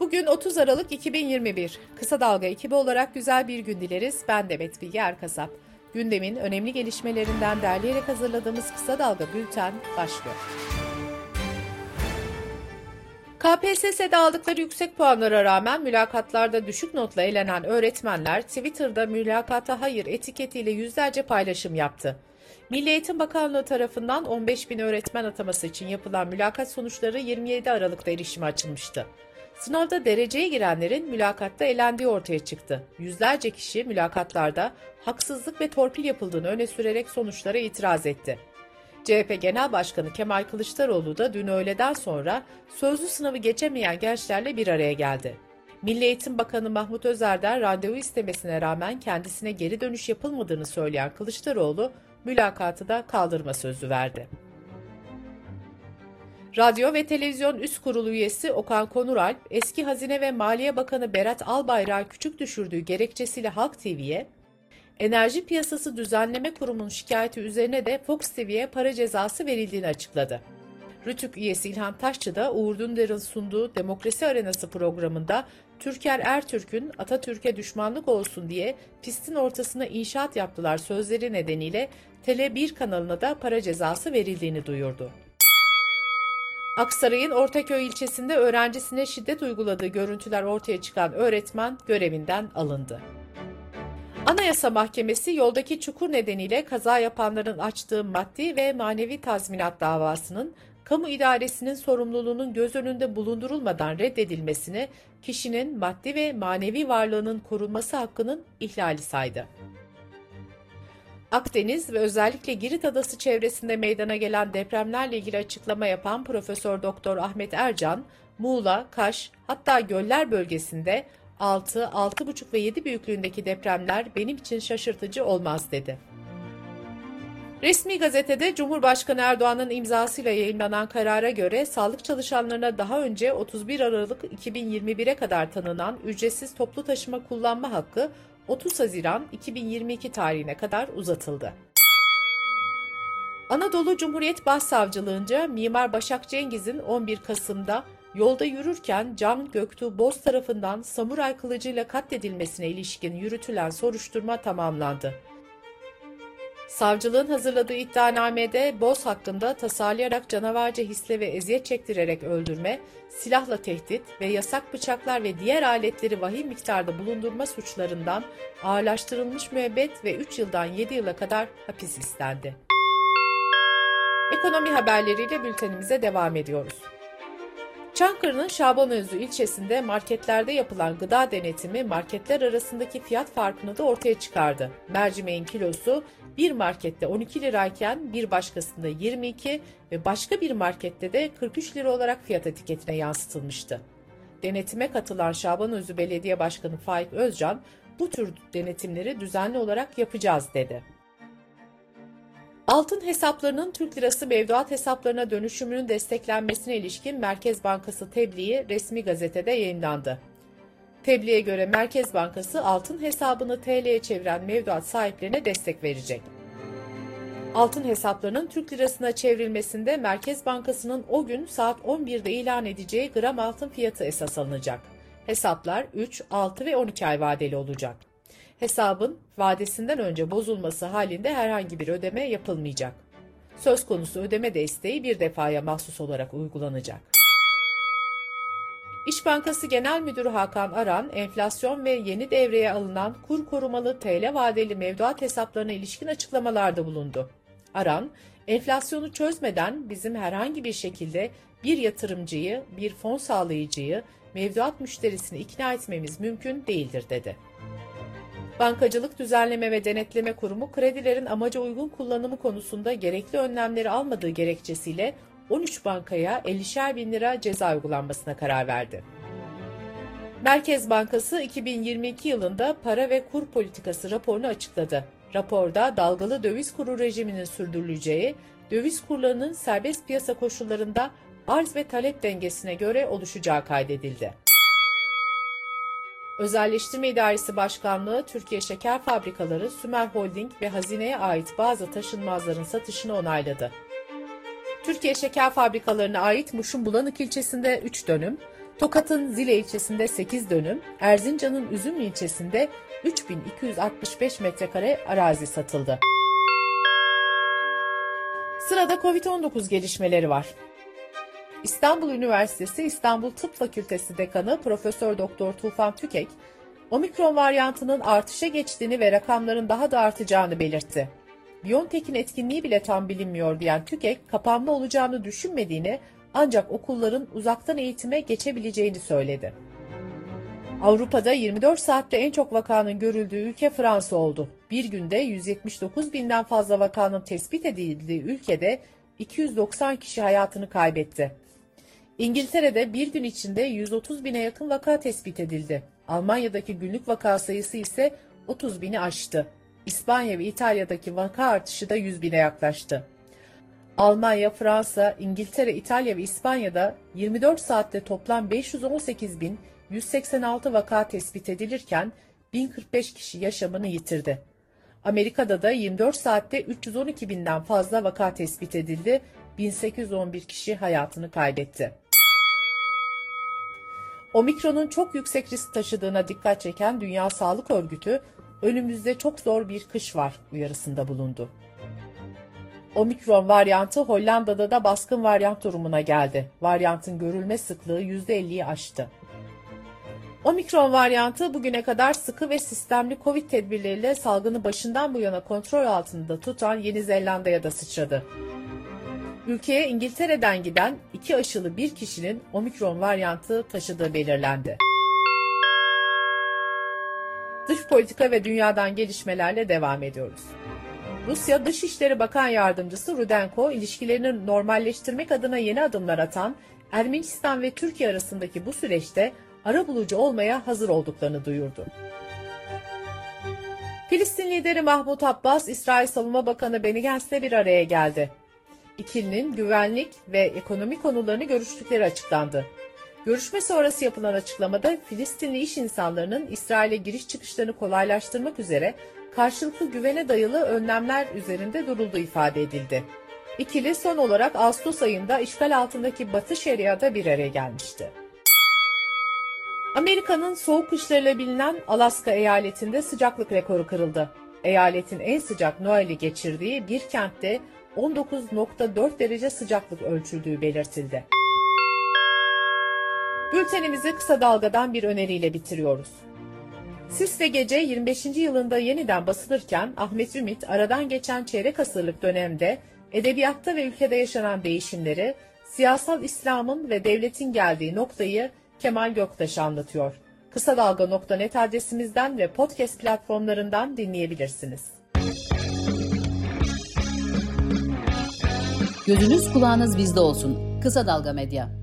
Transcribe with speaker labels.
Speaker 1: Bugün 30 Aralık 2021. Kısa Dalga ekibi olarak güzel bir gün dileriz. Ben Demet Bilge Erkasap. Gündemin önemli gelişmelerinden derleyerek hazırladığımız Kısa Dalga Bülten başlıyor. KPSS'de aldıkları yüksek puanlara rağmen mülakatlarda düşük notla elenen öğretmenler Twitter'da mülakata hayır etiketiyle yüzlerce paylaşım yaptı. Milli Eğitim Bakanlığı tarafından 15 bin öğretmen ataması için yapılan mülakat sonuçları 27 Aralık'ta erişime açılmıştı. Sınavda dereceye girenlerin mülakatta elendiği ortaya çıktı. Yüzlerce kişi mülakatlarda haksızlık ve torpil yapıldığını öne sürerek sonuçlara itiraz etti. CHP Genel Başkanı Kemal Kılıçdaroğlu da dün öğleden sonra sözlü sınavı geçemeyen gençlerle bir araya geldi. Milli Eğitim Bakanı Mahmut Özer'den randevu istemesine rağmen kendisine geri dönüş yapılmadığını söyleyen Kılıçdaroğlu mülakatı da kaldırma sözü verdi. Radyo ve Televizyon Üst Kurulu üyesi Okan Konuralp, eski Hazine ve Maliye Bakanı Berat Albayrak'ı küçük düşürdüğü gerekçesiyle Halk TV'ye, Enerji Piyasası Düzenleme Kurumu'nun şikayeti üzerine de Fox TV'ye para cezası verildiğini açıkladı. Rütük üyesi İlhan Taşçı da Uğur Dündar'ın sunduğu Demokrasi Arenası programında Türker Ertürk'ün Atatürk'e düşmanlık olsun diye pistin ortasına inşaat yaptılar sözleri nedeniyle Tele1 kanalına da para cezası verildiğini duyurdu. Aksaray'ın Ortaköy ilçesinde öğrencisine şiddet uyguladığı görüntüler ortaya çıkan öğretmen görevinden alındı. Anayasa Mahkemesi yoldaki çukur nedeniyle kaza yapanların açtığı maddi ve manevi tazminat davasının kamu idaresinin sorumluluğunun göz önünde bulundurulmadan reddedilmesini kişinin maddi ve manevi varlığının korunması hakkının ihlali saydı. Akdeniz ve özellikle Girit Adası çevresinde meydana gelen depremlerle ilgili açıklama yapan Profesör Doktor Ahmet Ercan, Muğla, Kaş, hatta Göller bölgesinde 6, 6,5 ve 7 büyüklüğündeki depremler benim için şaşırtıcı olmaz dedi. Resmi gazetede Cumhurbaşkanı Erdoğan'ın imzasıyla yayınlanan karara göre sağlık çalışanlarına daha önce 31 Aralık 2021'e kadar tanınan ücretsiz toplu taşıma kullanma hakkı 30 Haziran 2022 tarihine kadar uzatıldı. Anadolu Cumhuriyet Başsavcılığınca Mimar Başak Cengiz'in 11 Kasım'da yolda yürürken Can Göktuğ Boz tarafından samuray kılıcıyla katledilmesine ilişkin yürütülen soruşturma tamamlandı. Savcılığın hazırladığı iddianamede Boz hakkında tasarlayarak canavarca hisle ve eziyet çektirerek öldürme, silahla tehdit ve yasak bıçaklar ve diğer aletleri vahim miktarda bulundurma suçlarından ağırlaştırılmış müebbet ve 3 yıldan 7 yıla kadar hapis istendi. Ekonomi haberleriyle bültenimize devam ediyoruz. Çankırı'nın Şabanözü ilçesinde marketlerde yapılan gıda denetimi marketler arasındaki fiyat farkını da ortaya çıkardı. Mercimeğin kilosu bir markette 12 lirayken bir başkasında 22 ve başka bir markette de 43 lira olarak fiyat etiketine yansıtılmıştı. Denetime katılan Şabanözü Belediye Başkanı Faik Özcan bu tür denetimleri düzenli olarak yapacağız dedi. Altın hesaplarının Türk lirası mevduat hesaplarına dönüşümünün desteklenmesine ilişkin Merkez Bankası tebliği resmi gazetede yayınlandı. Tebliğe göre Merkez Bankası altın hesabını TL'ye çeviren mevduat sahiplerine destek verecek. Altın hesaplarının Türk lirasına çevrilmesinde Merkez Bankası'nın o gün saat 11'de ilan edeceği gram altın fiyatı esas alınacak. Hesaplar 3, 6 ve 12 ay vadeli olacak hesabın vadesinden önce bozulması halinde herhangi bir ödeme yapılmayacak. Söz konusu ödeme desteği bir defaya mahsus olarak uygulanacak. İş Bankası Genel Müdürü Hakan Aran, enflasyon ve yeni devreye alınan kur korumalı TL vadeli mevduat hesaplarına ilişkin açıklamalarda bulundu. Aran, enflasyonu çözmeden bizim herhangi bir şekilde bir yatırımcıyı, bir fon sağlayıcıyı, mevduat müşterisini ikna etmemiz mümkün değildir dedi. Bankacılık Düzenleme ve Denetleme Kurumu kredilerin amaca uygun kullanımı konusunda gerekli önlemleri almadığı gerekçesiyle 13 bankaya 50'şer bin lira ceza uygulanmasına karar verdi. Merkez Bankası 2022 yılında para ve kur politikası raporunu açıkladı. Raporda dalgalı döviz kuru rejiminin sürdürüleceği, döviz kurlarının serbest piyasa koşullarında arz ve talep dengesine göre oluşacağı kaydedildi. Özelleştirme İdaresi Başkanlığı Türkiye Şeker Fabrikaları, Sümer Holding ve Hazine'ye ait bazı taşınmazların satışını onayladı. Türkiye Şeker Fabrikalarına ait Muş'un Bulanık ilçesinde 3 dönüm, Tokat'ın Zile ilçesinde 8 dönüm, Erzincan'ın Üzümlü ilçesinde 3265 metrekare arazi satıldı. Sırada Covid-19 gelişmeleri var. İstanbul Üniversitesi İstanbul Tıp Fakültesi Dekanı Profesör Doktor Tufan Tükek, omikron varyantının artışa geçtiğini ve rakamların daha da artacağını belirtti. Biontech'in etkinliği bile tam bilinmiyor diyen Tükek, kapanma olacağını düşünmediğini ancak okulların uzaktan eğitime geçebileceğini söyledi. Avrupa'da 24 saatte en çok vakanın görüldüğü ülke Fransa oldu. Bir günde 179 binden fazla vakanın tespit edildiği ülkede 290 kişi hayatını kaybetti. İngiltere'de bir gün içinde 130 bine yakın vaka tespit edildi. Almanya'daki günlük vaka sayısı ise 30 bini aştı. İspanya ve İtalya'daki vaka artışı da 100 bine yaklaştı. Almanya, Fransa, İngiltere, İtalya ve İspanya'da 24 saatte toplam 518 bin 186 vaka tespit edilirken 1045 kişi yaşamını yitirdi. Amerika'da da 24 saatte 312 binden fazla vaka tespit edildi, 1811 kişi hayatını kaybetti. Omikron'un çok yüksek risk taşıdığına dikkat çeken Dünya Sağlık Örgütü, önümüzde çok zor bir kış var uyarısında bulundu. Omikron varyantı Hollanda'da da baskın varyant durumuna geldi. Varyantın görülme sıklığı %50'yi aştı. Omikron varyantı bugüne kadar sıkı ve sistemli Covid tedbirleriyle salgını başından bu yana kontrol altında tutan Yeni Zelanda'ya da sıçradı. Ülkeye İngiltere'den giden iki aşılı bir kişinin omikron varyantı taşıdığı belirlendi. Dış politika ve dünyadan gelişmelerle devam ediyoruz. Rusya Dışişleri Bakan Yardımcısı Rudenko, ilişkilerini normalleştirmek adına yeni adımlar atan Ermenistan ve Türkiye arasındaki bu süreçte arabulucu olmaya hazır olduklarını duyurdu. Filistin lideri Mahmut Abbas, İsrail Savunma Bakanı Benny Gantz'le bir araya geldi. İkilinin güvenlik ve ekonomi konularını görüştükleri açıklandı. Görüşme sonrası yapılan açıklamada Filistinli iş insanlarının İsrail'e giriş çıkışlarını kolaylaştırmak üzere karşılıklı güvene dayalı önlemler üzerinde durulduğu ifade edildi. İkili son olarak Ağustos ayında işgal altındaki Batı Şeria'da bir araya gelmişti. Amerika'nın soğuk kışlarıyla bilinen Alaska eyaletinde sıcaklık rekoru kırıldı. Eyaletin en sıcak Noel'i geçirdiği bir kentte 19.4 derece sıcaklık ölçüldüğü belirtildi. Bültenimizi kısa dalgadan bir öneriyle bitiriyoruz. Sis ve Gece 25. yılında yeniden basılırken Ahmet Ümit aradan geçen çeyrek asırlık dönemde edebiyatta ve ülkede yaşanan değişimleri, siyasal İslam'ın ve devletin geldiği noktayı Kemal Göktaş anlatıyor. Kısa Dalga.net adresimizden ve podcast platformlarından dinleyebilirsiniz.
Speaker 2: Gözünüz kulağınız bizde olsun. Kısa Dalga Medya.